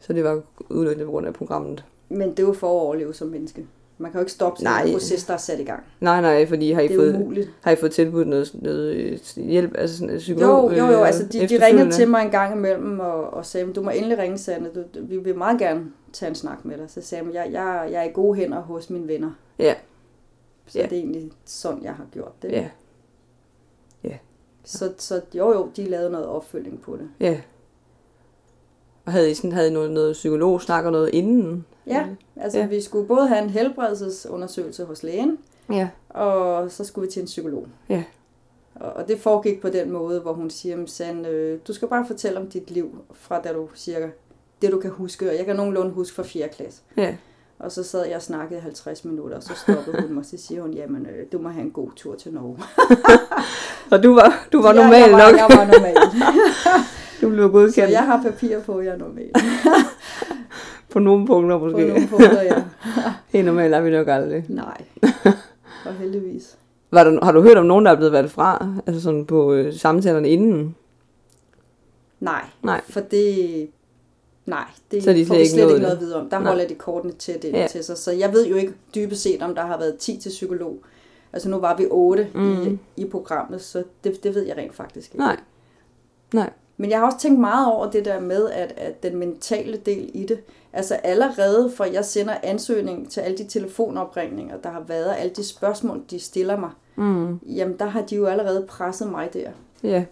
Så det var udelukkende på grund af programmet. Men det jo for at overleve som menneske. Man kan jo ikke stoppe sådan en proces, der er sat i gang. Nej, nej, fordi har I, fået, umuligt. har I fået tilbudt noget, noget øh, hjælp, altså sådan Jo, psykolog? jo, jo, øh, altså de, de ringede til mig en gang imellem og, og sagde, du må endelig ringe, Sanne, du, vi vil meget gerne tage en snak med dig. Så sagde jeg, jeg, jeg, jeg er i gode hænder hos mine venner. Ja. Så Ja. det er egentlig sådan, jeg har gjort det. Ja, Så, så jo, jo, de lavede noget opfølging på det. ja. Og havde I sådan, havde I noget, noget psykologsnak og noget inden? Ja, altså Ja. vi skulle både have en helbredelsesundersøgelse hos lægen, Ja. og så skulle vi til en psykolog. Ja. Og, og det foregik på den måde, hvor hun siger, "Men Sand, øh, du skal bare fortælle om dit liv, fra da du cirka, det du kan huske, og jeg kan nogenlunde huske fra 4. klasse. Ja. Og så sad jeg og snakkede i 50 minutter, og så stoppede hun mig, og så siger hun, jamen, øh, du må have en god tur til Norge. Og du var, du var Ja, normal jeg var, nok. Jeg var normal. Du blev så godkendt jeg har papir på, jeg er normal. på nogle punkter På måske. nogle punkter, ja. Helt normalt er vi nok aldrig. Nej. Og heldigvis. Var der, har du hørt om nogen, der er blevet valgt fra? Altså sådan på øh, samtalerne inden? Nej. Nej. For det... Nej, det Så de får slet vi ikke slet ikke noget det. at vide om. Der Nej. holder de kortene tæt ind Ja. til sig. Så jeg ved jo ikke dybest set, om der har været 10 til psykolog. Altså nu var vi 8 Mm. mm. i, i programmet, så det, det ved jeg rent faktisk ikke. Nej. Nej. Men jeg har også tænkt meget over det der med, at, at den mentale del i det, altså allerede fra jeg sender ansøgning til alle de telefonopringninger, der har været, alle de spørgsmål, de stiller mig, Mm. jamen der har de jo allerede presset mig der. Ja.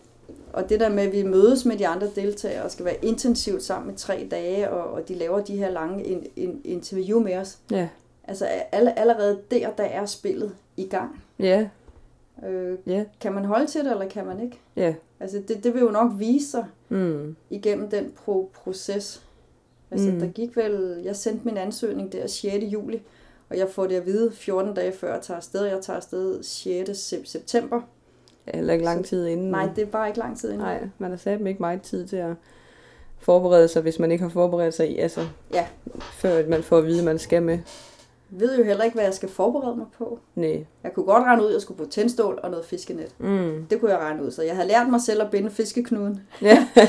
Og det der med, at vi mødes med de andre deltagere og skal være intensivt sammen i tre dage, og, og de laver de her lange in, in, interview med os. Ja. Altså alle, allerede der, der er spillet i gang. Ja. Øh, Ja. kan man holde til det, eller kan man ikke? Ja. Altså det, det vil jo nok vise sig Mm. igennem den pro- proces. Altså Mm. der gik vel, jeg sendte min ansøgning der 6. juli, og jeg får det at vide 14 dage før jeg tager afsted. Jeg tager afsted 6. sep- september. Heller ikke lang tid inden. Nej, det er bare ikke lang tid inden. Nej, man har sat ikke meget tid til at forberede sig, hvis man ikke har forberedt sig i, altså, Ja. før man får at vide, at man skal med. Jeg ved jo heller ikke, hvad jeg skal forberede mig på. Nej. Jeg kunne godt regne ud, at jeg skulle på tændstål og noget fiskenet. Mm. Det kunne jeg regne ud. Så jeg havde lært mig selv at binde fiskeknuden. Ja.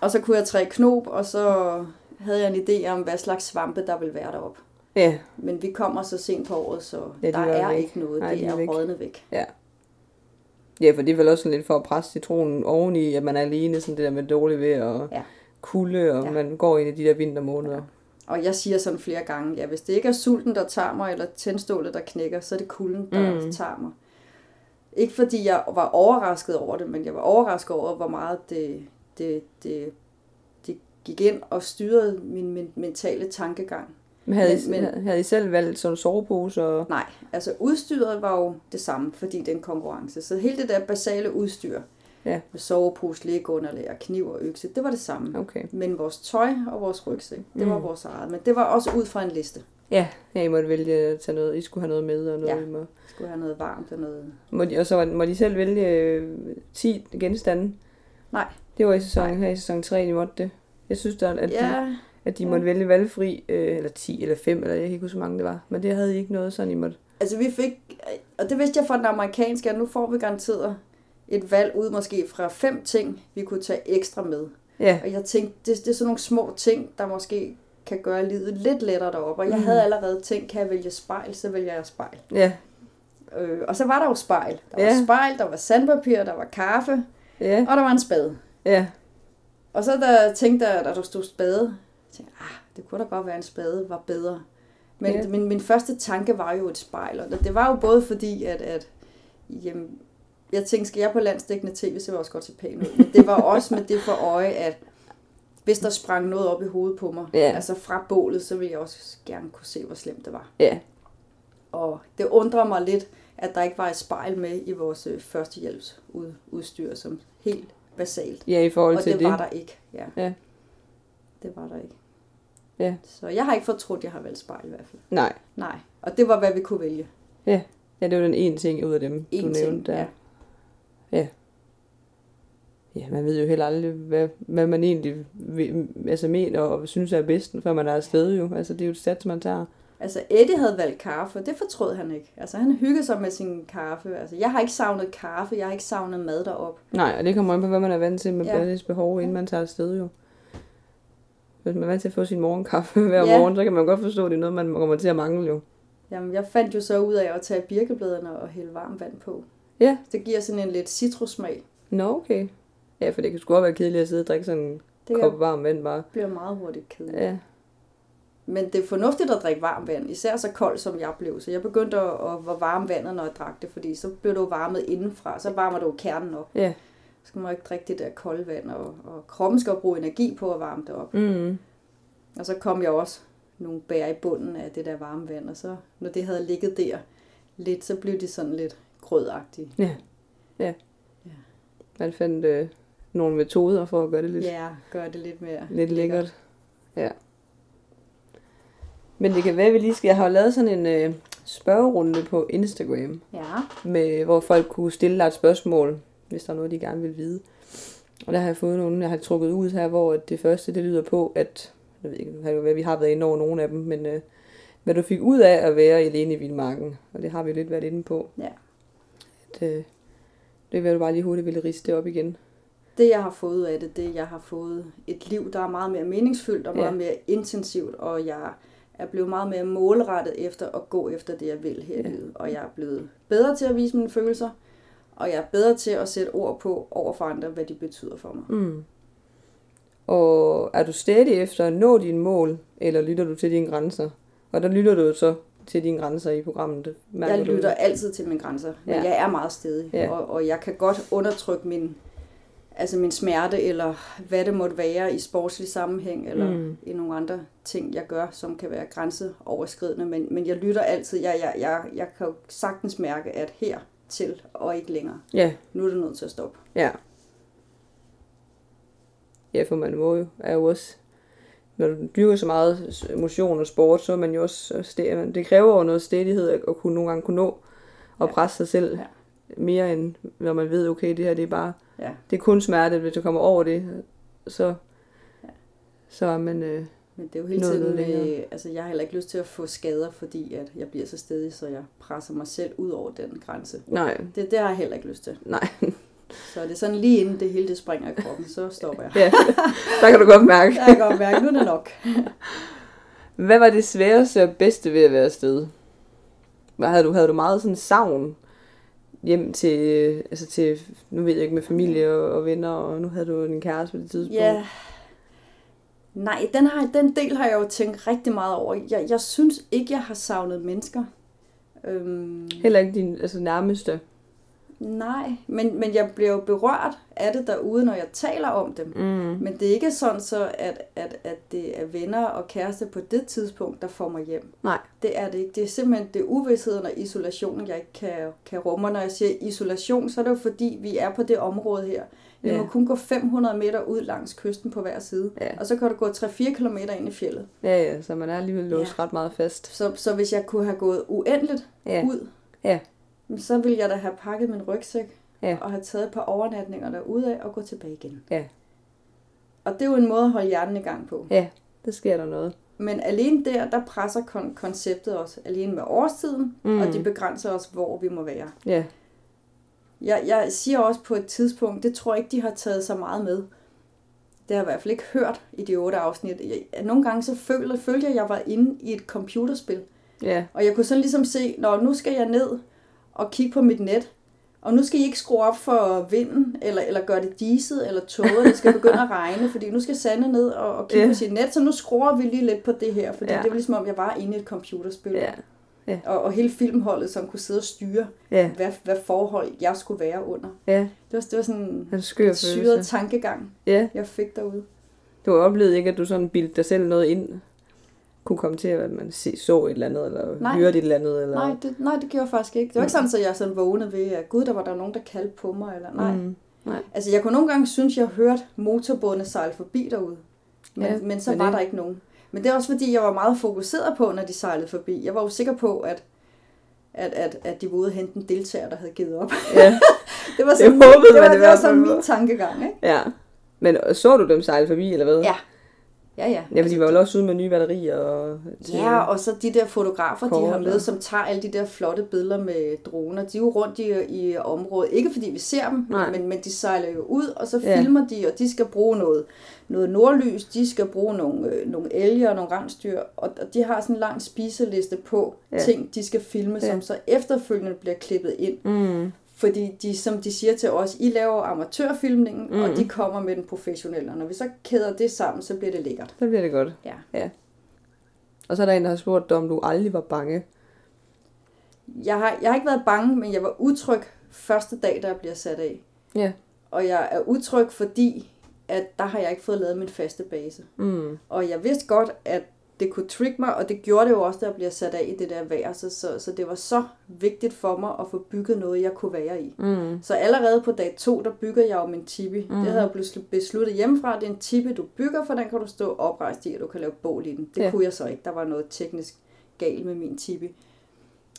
Og så kunne jeg trække knop, og så havde jeg en idé om, hvad slags svampe, der ville være deroppe. ja. Men vi kommer så sent på året, så Ja, ja, de der er væk. ikke noget. Nej, det de er er væk. væk. Ja, for det er vel også sådan lidt for at presse citronen oveni, at man er alene, sådan det der med dårligt ved og Ja. kulde, og Ja. man går ind i de der vintermåneder. Og jeg siger sådan flere gange, ja, hvis det ikke er sulten, der tager mig, eller tændstålet, der knækker, så er det kulden, der Mm. tager mig. Ikke fordi jeg var overrasket over det, men jeg var overrasket over, hvor meget det, det, det gik ind og styrede min men- mentale tankegang. Men havde, Men- men, I, havde I selv valgt sådan en sovepose? Og... Nej, altså udstyret var jo det samme, fordi det er en konkurrence. Så hele det der basale udstyr, Ja. med sovepose, lægeunderlag, kniv og økse, det var det samme. Okay. Men vores tøj og vores rygsæk, det var Mm. vores eget. Men det var også ud fra en liste. Ja, ja, I måtte vælge at tage noget. I skulle have noget med, og noget Ja. I må... Skulle have noget varmt og noget... må de, og så var- må de selv vælge øh, 10 genstande? Nej. Det var i sæson, her i sæson 3, de måtte det. Jeg synes, der, at, de, Ja, at de ja. måtte vælge valgfri, øh, eller 10 eller 5, eller jeg kan ikke huske, hvor mange det var. Men det havde I ikke noget, sådan I måtte... altså vi fik... Og det vidste jeg fra den amerikanske, at nu får vi garanteret et valg ud måske fra fem ting, vi kunne tage ekstra med. Ja, Og jeg tænkte, det, det er sådan nogle små ting, der måske kan gøre livet lidt lettere deroppe. Og jeg Mm. havde allerede tænkt, kan jeg vælge spejl, så vælger jeg spejl. ja, Øh, og så var der jo spejl. Der var Ja. spejl, der var sandpapir, der var kaffe, ja, og der var en spade. ja, Og så der tænkte jeg, da der stod spade, jeg tænkte, ah, det kunne da godt være, en spade var bedre. Men Ja. min, min første tanke var jo et spejl, og det, var jo både fordi, at, at jamen, jeg tænkte, skal jeg på landsdækkende tv, så jeg også godt se pæn ud. Men det var også med det for øje, at hvis der sprang noget op i hovedet på mig, Ja. altså fra bålet, så ville jeg også gerne kunne se, hvor slemt det var. ja, Og det undrer mig lidt, at der ikke var et spejl med i vores øh, førstehjælpsudstyr, som helt basalt. ja, i forhold Og til det, det. var der ikke. Ja. Ja. Det var der ikke. Ja. Så jeg har ikke fortrudt, at jeg har valgt spejl i hvert fald. Nej, Nej. Og det var, hvad vi kunne vælge. ja, det var den ene ting ud af dem, En du ting, nævnte der. ja. Ja, man ved jo heller aldrig, hvad, hvad man egentlig vil, altså mener og synes er bedst, før man er afsted jo. Altså, det er jo et sats, man tager. Altså, Eddie havde valgt kaffe, og det fortrød han ikke. Altså, han hyggede sig med sin kaffe. Altså, jeg har ikke savnet kaffe, jeg har ikke savnet mad derop. Nej, og det kommer an på, hvad man er vant til med Ja. behov, inden man tager afsted jo. Hvis man er vant til at få sin morgenkaffe hver Ja. morgen, så kan man godt forstå, at det er noget, man kommer til at mangle jo. Jamen, jeg fandt jo så ud af at tage birkebladene og hælde varmt vand på. Ja. Det giver sådan en lidt citrussmag. Nå, okay. Ja, for det kan sgu godt være kedeligt at sidde og drikke sådan en Det kop varmt vand bare. bliver meget hurtigt kedeligt. Ja, Men det er fornuftigt at drikke varmt vand, især så koldt som jeg blev. Så jeg begyndte at, at varme vandet, når jeg drak det, fordi så blev det jo varmet indenfra. Så varmer det jo kernen op. ja, Så skal man ikke drikke det der kolde vand, og, og kroppen skal bruge energi på at varme det op. Mm. Og så kom jeg også nogle bær i bunden af det der varme vand, og så når det havde ligget der lidt, så blev de sådan lidt grødagtige. Ja. Ja. Ja. Man fandt øh, nogle metoder for at gøre det lidt, Ja, gør det lidt mere lidt lækkert. Ja. Men det kan være, at vi lige skal... Jeg har lavet sådan en øh, spørgerunde på Instagram, Ja, med, hvor folk kunne stille dig et spørgsmål, hvis der er noget, de gerne vil vide. Og der har jeg fået nogle, jeg har trukket ud her, hvor det første, det lyder på, at, jeg ved ikke, det jo vi har været inde over nogle af dem, men øh, hvad du fik ud af at være alene i Vildmarken, og det har vi lidt været inde på. Ja. At, øh, det vil du bare lige hurtigt ville riste det op igen. det jeg har fået ud af det, det jeg har fået et liv, der er meget mere meningsfyldt og meget Ja. mere intensivt, og jeg er blevet meget mere målrettet efter at gå efter det, jeg vil her i livet. Og jeg er blevet bedre til at vise mine følelser, og jeg er bedre til at sætte ord på over for andre, hvad de betyder for mig. Mm. Og er du stadig efter at nå dine mål, eller lytter du til dine grænser? Og der lytter du så til dine grænser i programmet. mærker Jeg du. lytter altid til mine grænser, men Ja. jeg er meget stedig, Ja. og, og jeg kan godt undertrykke min, altså min smerte, eller hvad det måtte være i sportslig sammenhæng, eller Mm. i nogle andre ting, jeg gør, som kan være grænseoverskridende, men, men jeg lytter altid. Jeg, jeg, jeg, jeg kan jo sagtens mærke, at her til og ikke længere. Ja, Nu er det nødt til at stoppe. ja. Ja, for man må jo, er jo også, når du dyrker så meget motion og sport, så er man jo også, det kræver jo noget stedighed at, at kunne nogle gange kunne nå og Ja. presse sig selv Ja. mere end når man ved, okay, det her det er bare, Ja. det er kun smerte, hvis du kommer over det, så, Ja. så er man, øh, Men det er jo hele Noget tiden, med, altså jeg har heller ikke lyst til at få skader, fordi at jeg bliver så stedig, så jeg presser mig selv ud over den grænse. nej, Det, det har jeg heller ikke lyst til. nej, Så det er sådan lige inden det hele det springer i kroppen, så stopper jeg. ja, der kan du godt mærke. Jeg kan godt mærke, nu er det nok. Hvad var det sværeste og bedste ved at være afsted? Hvad havde du, havde du meget sådan savn hjem til, altså til, nu ved jeg ikke, med familie og, og venner, og nu havde du en kæreste på det tidspunkt? Ja. Nej, den, har, den del har jeg jo tænkt rigtig meget over. Jeg, jeg synes ikke, jeg har savnet mennesker. Øhm, Heller ikke din altså nærmeste? Nej, men, men jeg bliver jo berørt af det derude, når jeg taler om dem. Mm. Men det er ikke sådan så, at, at, at det er venner og kæreste på det tidspunkt, der får mig hjem. Nej. Det er det ikke. Det er simpelthen det er uvidsheden og isolationen, jeg ikke kan, kan rumme. Når jeg siger isolation, så er det jo fordi, vi er på det område her. Vi Ja. må kun gå 500 meter ud langs kysten på hver side. Ja. Og så kan du gå 3-4 km ind i fjellet. ja, ja, så man er alligevel låst Ja. ret meget fast. Så, så hvis jeg kunne have gået uendeligt Ja, ud, Ja. Så ville jeg da have pakket min rygsæk Ja. og have taget et par overnatninger derude af og gå tilbage igen. Ja. Og det er jo en måde at holde hjernen i gang på. ja, der sker der noget. Men alene der, der presser kon- konceptet os alene med årstiden, mm. og de begrænser os, hvor vi må være. Ja, Jeg, jeg siger også på et tidspunkt, det tror jeg ikke, de har taget så meget med. Det har jeg i hvert fald ikke hørt i de otte afsnit. Jeg, nogle gange så følte, følte jeg, at jeg var inde i et computerspil. ja, Og jeg kunne sådan ligesom se, når nu skal jeg ned og kigge på mit net, og nu skal I ikke skrue op for vinden, eller, eller gøre det diset, eller tåget, det skal begynde at regne, fordi nu skal Sande ned og, og kigge Ja. på sit net, så nu skruer vi lige lidt på det her, fordi ja. det var ligesom om, jeg var inde i et computerspil. ja, Og, og hele filmholdet, som kunne sidde og styre, ja, hvad, hvad forhold jeg skulle være under. ja. Det var, det var sådan En skør syret tankegang, Ja, jeg fik derude. du har oplevet ikke, at du sådan bildte dig selv noget ind? Kunne komme til, at man se, så et eller andet, eller Nej. hørte et eller andet? Eller... Nej det, nej, det gjorde jeg faktisk ikke. Det var ikke sådan, at jeg sådan vågnede ved, at gud, der var der nogen, der kaldte på mig. Eller, nej. Mm. Nej. Altså, jeg kunne nogle gange synes, jeg hørte motorbådene sejle forbi derude. Men, Ja, men så men var det- der ikke nogen. Men det er også fordi, jeg var meget fokuseret på, når de sejlede forbi. Jeg var jo sikker på, at, at, at, at de var ude at hente en deltager, der havde givet op. Ja, Det var Det sådan, håbede det var, det var fald sådan på. min tankegang, ikke? ja. Men så du dem sejle forbi, eller hvad? Ja. Ja, ja. Ja, for de var jo også ude med nye batterier. Og Ja, og så de der fotografer, de Kort har med, og- som tager alle de der flotte billeder med droner. De er jo rundt i, i området. Ikke fordi vi ser dem, Nej. men, men de sejler jo ud, og så Ja. filmer de, og de skal bruge noget, noget nordlys, de skal bruge nogle, øh, nogle elger og nogle rensdyr, og, og de har sådan en lang spiseliste på ja. ting, de skal filme, Ja. som så efterfølgende bliver klippet ind. Mm. Fordi de, som de siger til os, I laver amatørfilmningen, Mm. og de kommer med den professionelle. Og når vi så kæder det sammen, så bliver det lækkert. Så bliver det godt. Ja. ja. Og så er der en, der har spurgt dig, om du aldrig var bange. Jeg har, jeg har ikke været bange, men jeg var utryg første dag, der bliver sat af. Ja. Og jeg er utryg, fordi at der har jeg ikke fået lavet min faste base. Mm. Og jeg vidste godt, at det kunne trick mig, og det gjorde det jo også, da jeg bliver sat af i det der vejr. Så, så, så det var så vigtigt for mig at få bygget noget, jeg kunne være i. Mm. Så allerede på dag to, der bygger jeg jo min tipi. Mm. Det havde jeg beslu- besluttet hjemmefra. Det er en tipi, du bygger, for den kan du stå oprejst i, og du kan lave bål i den. Det Ja. kunne jeg så ikke. Der var noget teknisk galt med min tipi.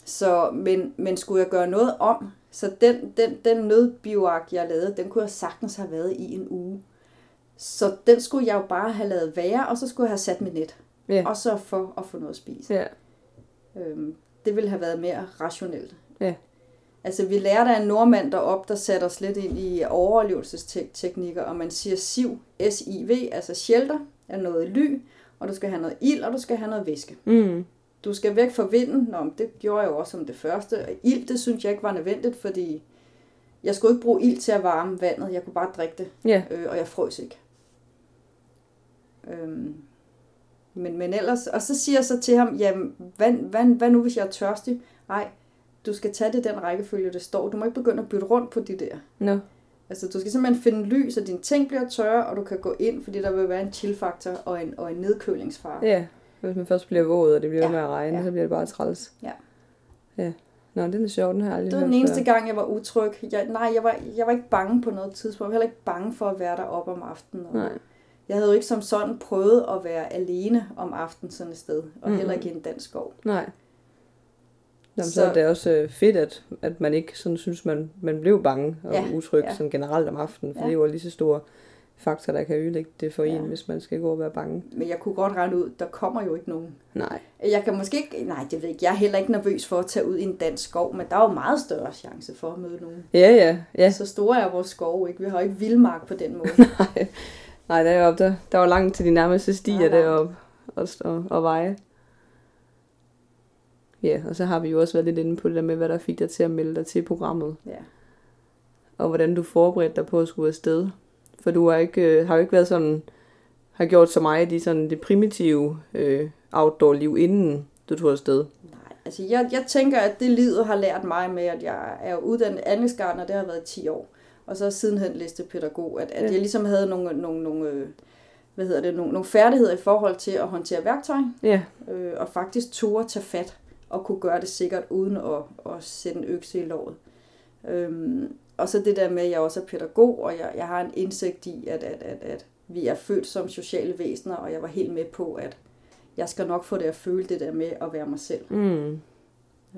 Så, men, men skulle jeg gøre noget om, så den, den, den nødbioak, jeg lavede, den kunne jeg sagtens have været i en uge. Så den skulle jeg jo bare have lavet være, og så skulle jeg have sat mit net. Ja. Og så for at få noget at spise. Ja. Øhm, det ville have været mere rationelt. Ja. Altså, vi lærte af en nordmand derop, der satte os lidt ind i overlevelsesteknikker, og man siger SIV, S-I-V, altså shelter, er noget ly, og du skal have noget ild, og du skal have noget væske. Mm. Du skal væk fra vinden, Nå, men det gjorde jeg jo også som det første. Og ild, det synes jeg ikke var nødvendigt, fordi jeg skulle ikke bruge ild til at varme vandet, jeg kunne bare drikke det, Ja. øh, og jeg frøs ikke. Øhm, men, men ellers, og så siger jeg så til ham, jamen, hvad, hvad, hvad nu hvis jeg er tørstig? Nej, du skal tage det den rækkefølge, det står. Du må ikke begynde at bytte rundt på de der. Nå. Altså, du skal simpelthen finde ly, så dine ting bliver tørre, og du kan gå ind, fordi der vil være en chill-faktor og en, og en nedkølingsfare. Ja. Hvis man først bliver våd, og det bliver Ja. med at regne, Ja. så bliver det bare træls. Ja. Ja. Nå, den er sjov, den har jeg aldrig Det var den eneste før. gang, jeg var utryg. Jeg, nej, jeg var, jeg var ikke bange på noget tidspunkt. Jeg var heller ikke bange for at være deroppe om aftenen. Og Nej. Jeg havde jo ikke som sådan prøvet at være alene om aftenen sådan et sted. Og Mhm. heller ikke i en dansk skov. Nej. Nå, så, Så- er det også øh, fedt, at, at man ikke sådan synes, man, man blev bange og Ja, utryg ja. sådan generelt om aftenen. For Ja. det er jo lige så store faktor, der kan ødelægge det for Ja. en, hvis man skal gå og være bange. Men jeg kunne godt regne ud, der kommer jo ikke nogen. Nej. Jeg kan måske ikke, nej, det ved jeg ikke. Jeg er heller ikke nervøs for at tage ud i en dansk skov, men der er jo meget større chance for at møde nogen. Ja, ja, ja. Så store er vores skove ikke. Vi har ikke vildmark på den måde. Nej, Nej der, er oppe, der, der var langt til de nærmeste stier er deroppe og, og, og veje. Ja, og så har vi jo også været lidt inde på det der med, hvad der fik dig til at melde dig til programmet. Ja. Og hvordan du forberedte dig på at skulle afsted. For du har, ikke, øh, har jo ikke været sådan, har gjort så meget i sådan det primitive øh, outdoor-liv, inden du tog afsted. Nej, altså jeg, jeg tænker, at det livet har lært mig med, at jeg er uddannet anlægsgartner, det har været i 10 år. Og så sidenhen læste pædagog, at, at Ja. jeg ligesom havde nogle, nogle, nogle, øh, hvad hedder det, nogle, nogle færdigheder i forhold til at håndtere værktøj, Ja, øh, og faktisk turde tage fat og kunne gøre det sikkert uden at, at sætte en økse i låret. Øhm, og så det der med, at jeg også er pædagog, og jeg, jeg har en indsigt i, at, at, at, at vi er født som sociale væsener, og jeg var helt med på, at jeg skal nok få det at føle det der med at være mig selv. mm.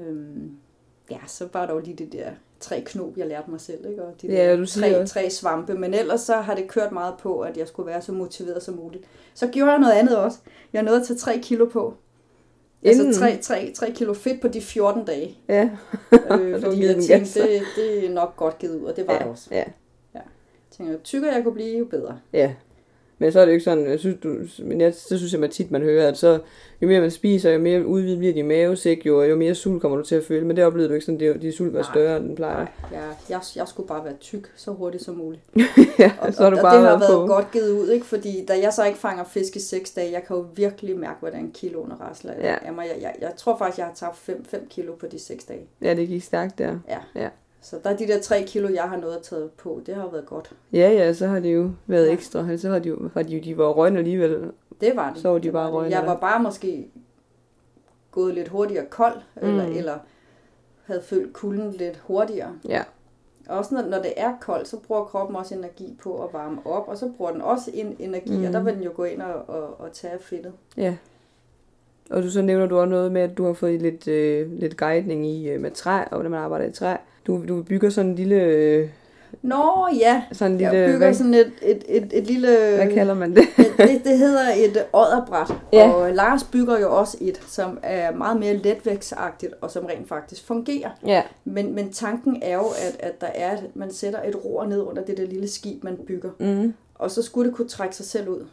Øhm, ja, så var der jo lige det der tre knop, jeg lærte mig selv, ikke? og de Ja, der tre, tre svampe. Men ellers så har det kørt meget på, at jeg skulle være så motiveret som muligt. Så gjorde jeg noget andet også. Jeg nåede at tage 3 kilo på. Inden? Altså 3, 3, 3 kilo fedt på de 14 dage. ja. Øh, fordi jeg tænkte, det, det er nok godt givet ud, og det var ja. det også. Ja, Jeg tænkte, jo tykkere jeg kunne blive, jo bedre. ja. Men så er det jo ikke sådan, jeg synes, du, men jeg, så synes jeg, at tit man hører, at så, jo mere man spiser, jo mere udvidet bliver din mavesæk, jo, jo mere sult kommer du til at føle. Men det oplevede du ikke sådan, det, de sult var større, end den plejer. Nej, jeg, jeg, jeg skulle bare være tyk så hurtigt som muligt. ja, Og, så har du og bare det har været på. godt givet ud, ikke? fordi da jeg så ikke fanger fisk i 6 dage, jeg kan jo virkelig mærke, hvordan kiloene rasler Ja. mig. Jeg, jeg, jeg tror faktisk, jeg har tabt 5, 5 kilo på de 6 dage. Ja, det gik stærkt der. Så der er de der 3 kilo, jeg har nået at tage på, det har været godt. Ja, ja, så har det jo været Ja. ekstra. Så har de jo, har de jo de var røgne alligevel. Det var det. Så var de det bare det. røgne Jeg var bare måske gået lidt hurtigere kold, mm. eller, Mm. eller havde følt kulden lidt hurtigere. Ja, Også når, når det er koldt, så bruger kroppen også energi på at varme op, og så bruger den også en energi, mm. Mm. og der vil den jo gå ind og, og, og tage fedtet. ja. Og du så nævner du også noget med, at du har fået lidt, øh, lidt guidning i øh, med træ, og hvordan man arbejder i træ. Du, du bygger sådan en lille... Øh, Nå ja, sådan en lille jeg bygger hvad, sådan et, et, et, et lille... hvad kalder man det? det, det, det hedder et odderbræt, Ja. og Lars bygger jo også et, som er meget mere letvægtsagtigt, og som rent faktisk fungerer. ja, Men, men tanken er jo, at, at der er, at man sætter et ror ned under det der lille skib, man bygger. mm, Og så skulle det kunne trække sig selv ud.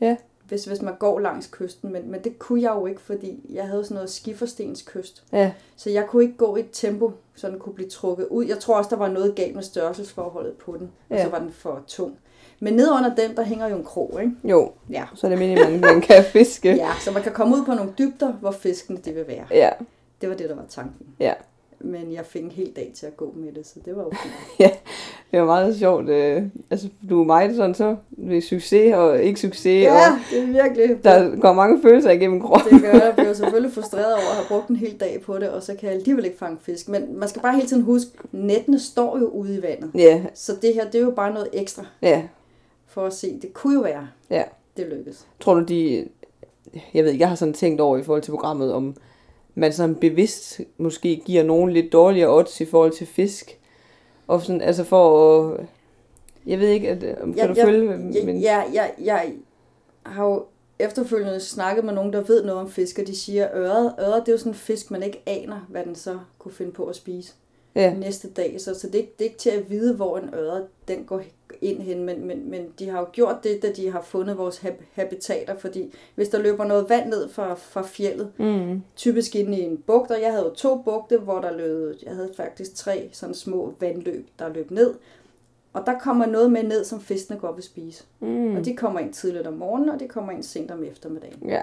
Ja. Hvis, hvis man går langs kysten. Men, men det kunne jeg jo ikke, fordi jeg havde sådan noget skiferstens kyst. ja, Så jeg kunne ikke gå i et tempo, så den kunne blive trukket ud. Jeg tror også, der var noget galt med størrelsesforholdet på den. Og Ja. så var den for tung. Men ned under den, der hænger jo en krog, ikke? jo. Ja. Så er det meningen, man, man kan fiske. Ja, så man kan komme ud på nogle dybder, hvor fiskene de vil være. ja, Det var det, der var tanken. ja. Men jeg fik en hel dag til at gå med det, så det var okay. Det var meget sjovt. Øh, altså, du er meget sådan så ved succes og ikke succes. Ja, Og det er virkelig. der går mange følelser igennem kroppen. Det gør jeg. Jeg bliver selvfølgelig frustreret over at have brugt en hel dag på det, og så kan jeg alligevel ikke fange fisk. Men man skal bare hele tiden huske, nettene står jo ude i vandet. Ja, Så det her, det er jo bare noget ekstra ja, for at se. Det kunne jo være, ja. det lykkes. Tror du, de... Jeg ved ikke, jeg har sådan tænkt over i forhold til programmet, om man sådan bevidst måske giver nogen lidt dårligere odds i forhold til fisk. Og sådan, altså for at... Jeg ved ikke, at, om kan Ja, du ja, følge? Men, ja, ja, jeg har jo efterfølgende snakket med nogen, der ved noget om fisk, og de siger, øret, øret det er jo sådan en fisk, man ikke aner, hvad den så kunne finde på at spise ja, næste dag. Så, så det, er ikke- det er ikke til at vide, hvor en øret den går ind hen, men, men, men de har jo gjort det, da de har fundet vores hab- habitater, fordi hvis der løber noget vand ned fra, fra fjellet, mm, typisk inde i en bugt, og jeg havde jo to bugte, hvor der løb, jeg havde faktisk tre sådan små vandløb, der løb ned, og der kommer noget med ned, som fiskene godt vil spise. mm, Og de kommer ind tidligt om morgenen, og de kommer ind sent om eftermiddagen. ja,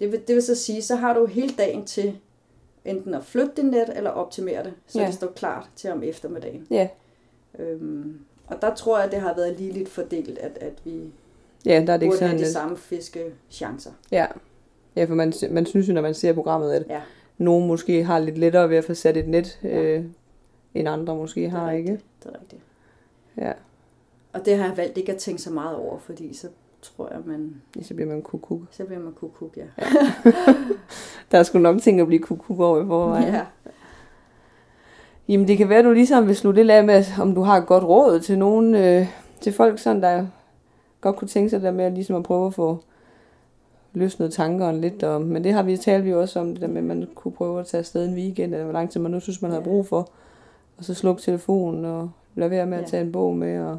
Det vil, det vil så sige, så har du hele dagen til enten at flytte dit net, eller optimere det, så Ja. det står klart til om eftermiddagen. ja, Øhm, og der tror jeg, at det har været ligeligt fordelt, at, at vi ja, der er det ikke burde have sådan de lidt. samme fiskechancer. Ja. ja, for man, man synes jo, når man ser programmet, at Ja. nogen måske har lidt lettere ved at få sat et net, Ja. øh, end andre måske har, rigtigt. ikke? Det er rigtigt. Ja, Og det har jeg valgt ikke at tænke så meget over, fordi så tror jeg, man, så bliver man kukuk. så bliver man kukuk, ja. Der er sgu nok ting at blive kukuk over i forvejen. ja. Jamen det kan være, du ligesom vil slutte lidt af med, om du har et godt råd til nogen, øh, til folk, sådan, der godt kunne tænke sig der med at, ligesom at prøve at få løsnet tankerne lidt. Og, men det har vi talt vi også om, det der med, at man kunne prøve at tage afsted en weekend, eller hvor lang tid man nu synes, man har brug for. Og så slukke telefonen og lade være med at tage en bog med. Og,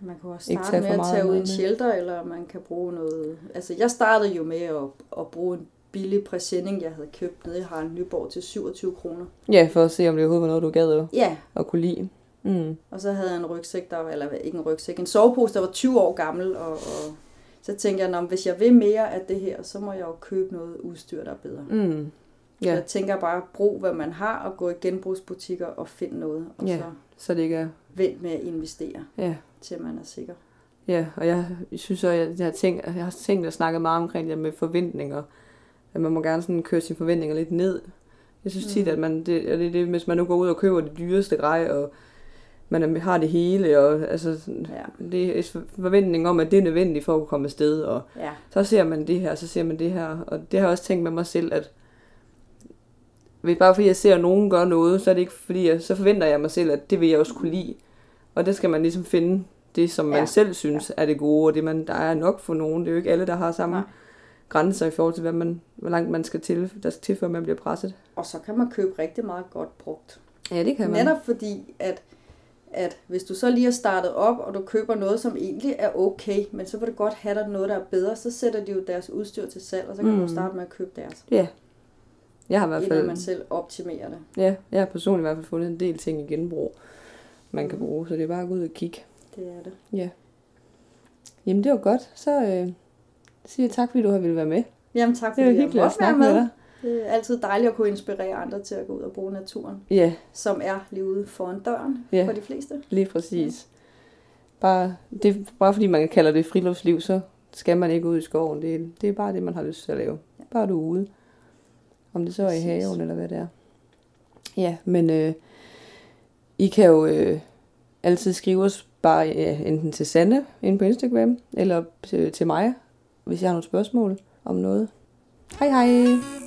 Man kan også starte med at tage ud i en shelter, eller man kan bruge noget... Altså, jeg startede jo med at, at bruge en billig præsending, jeg havde købt nede i Harald Nyborg til 27 kroner. ja, for at se, om det overhovedet var noget, du gad at, Ja, at kunne lide. Mm. og så havde jeg en rygsæk, der var, eller ikke en rygsæk, en sovepose, der var 20 år gammel, og, og så tænkte jeg, "Nå, men hvis jeg vil mere af det her, så må jeg jo købe noget udstyr, der er bedre. Mm. Ja. Ja, Jeg tænker bare, brug hvad man har, og gå i genbrugsbutikker og find noget, og Ja. så så det ikke er... vent med at investere, Ja, til man er sikker. Ja, og jeg synes også, jeg, jeg, har tænkt, jeg har tænkt og snakket meget omkring det med forventninger. At man må gerne sådan køre sine forventninger lidt ned. Jeg synes tit, Mm. at man, det, det, det, hvis man nu går ud og køber det dyreste grej, og man har det hele, og altså, Ja. det er en forventning om, at det er nødvendigt for at komme afsted, og Ja, så ser man det her, så ser man det her, og det har jeg også tænkt med mig selv, at hvis bare fordi jeg ser, at nogen gør noget, så er det ikke fordi, jeg, så forventer jeg mig selv, at det vil jeg også kunne lide. Og der skal man ligesom finde det, som man Ja. selv synes er det gode, og det man, der er nok for nogen. Det er jo ikke alle, der har samme Nej. Grænser i forhold til, hvad man, hvor langt man skal til, der skal til, før man bliver presset. og så kan man købe rigtig meget godt brugt. Ja, det kan man. Netop fordi, at, at hvis du så lige har startet op, og du køber noget, som egentlig er okay, men så vil du godt have der noget, der er bedre, så sætter de jo deres udstyr til salg, og så kan mm. Du starte med at købe deres. Ja. Jeg har i hvert Inden fald, man selv optimerer det. ja, jeg har personligt i hvert fald fundet en del ting i genbrug, man kan Mm. bruge, så det er bare at gå ud og kigge. Det er det. Ja. Jamen, det var godt. Så øh, siger jeg tak, fordi du har ville være med. Jamen tak, Det fordi jo jeg hyggeligt at måtte være snakke med dig. Det er altid dejligt at kunne inspirere andre til at gå ud og bruge naturen, Ja, som er lige ude foran døren Ja. for de fleste. lige præcis. Bare, det, bare fordi man kalder det friluftsliv, så skal man ikke ud i skoven. Det, er- det er bare det, man har lyst til at lave. Bare du er ude. Om det så er i haven, eller hvad det er. Ja, men øh, I kan jo øh, altid skrive os bare ja, enten til Sande inde på Instagram, eller til, til mig, hvis jeg har nogle spørgsmål om noget. Hej hej!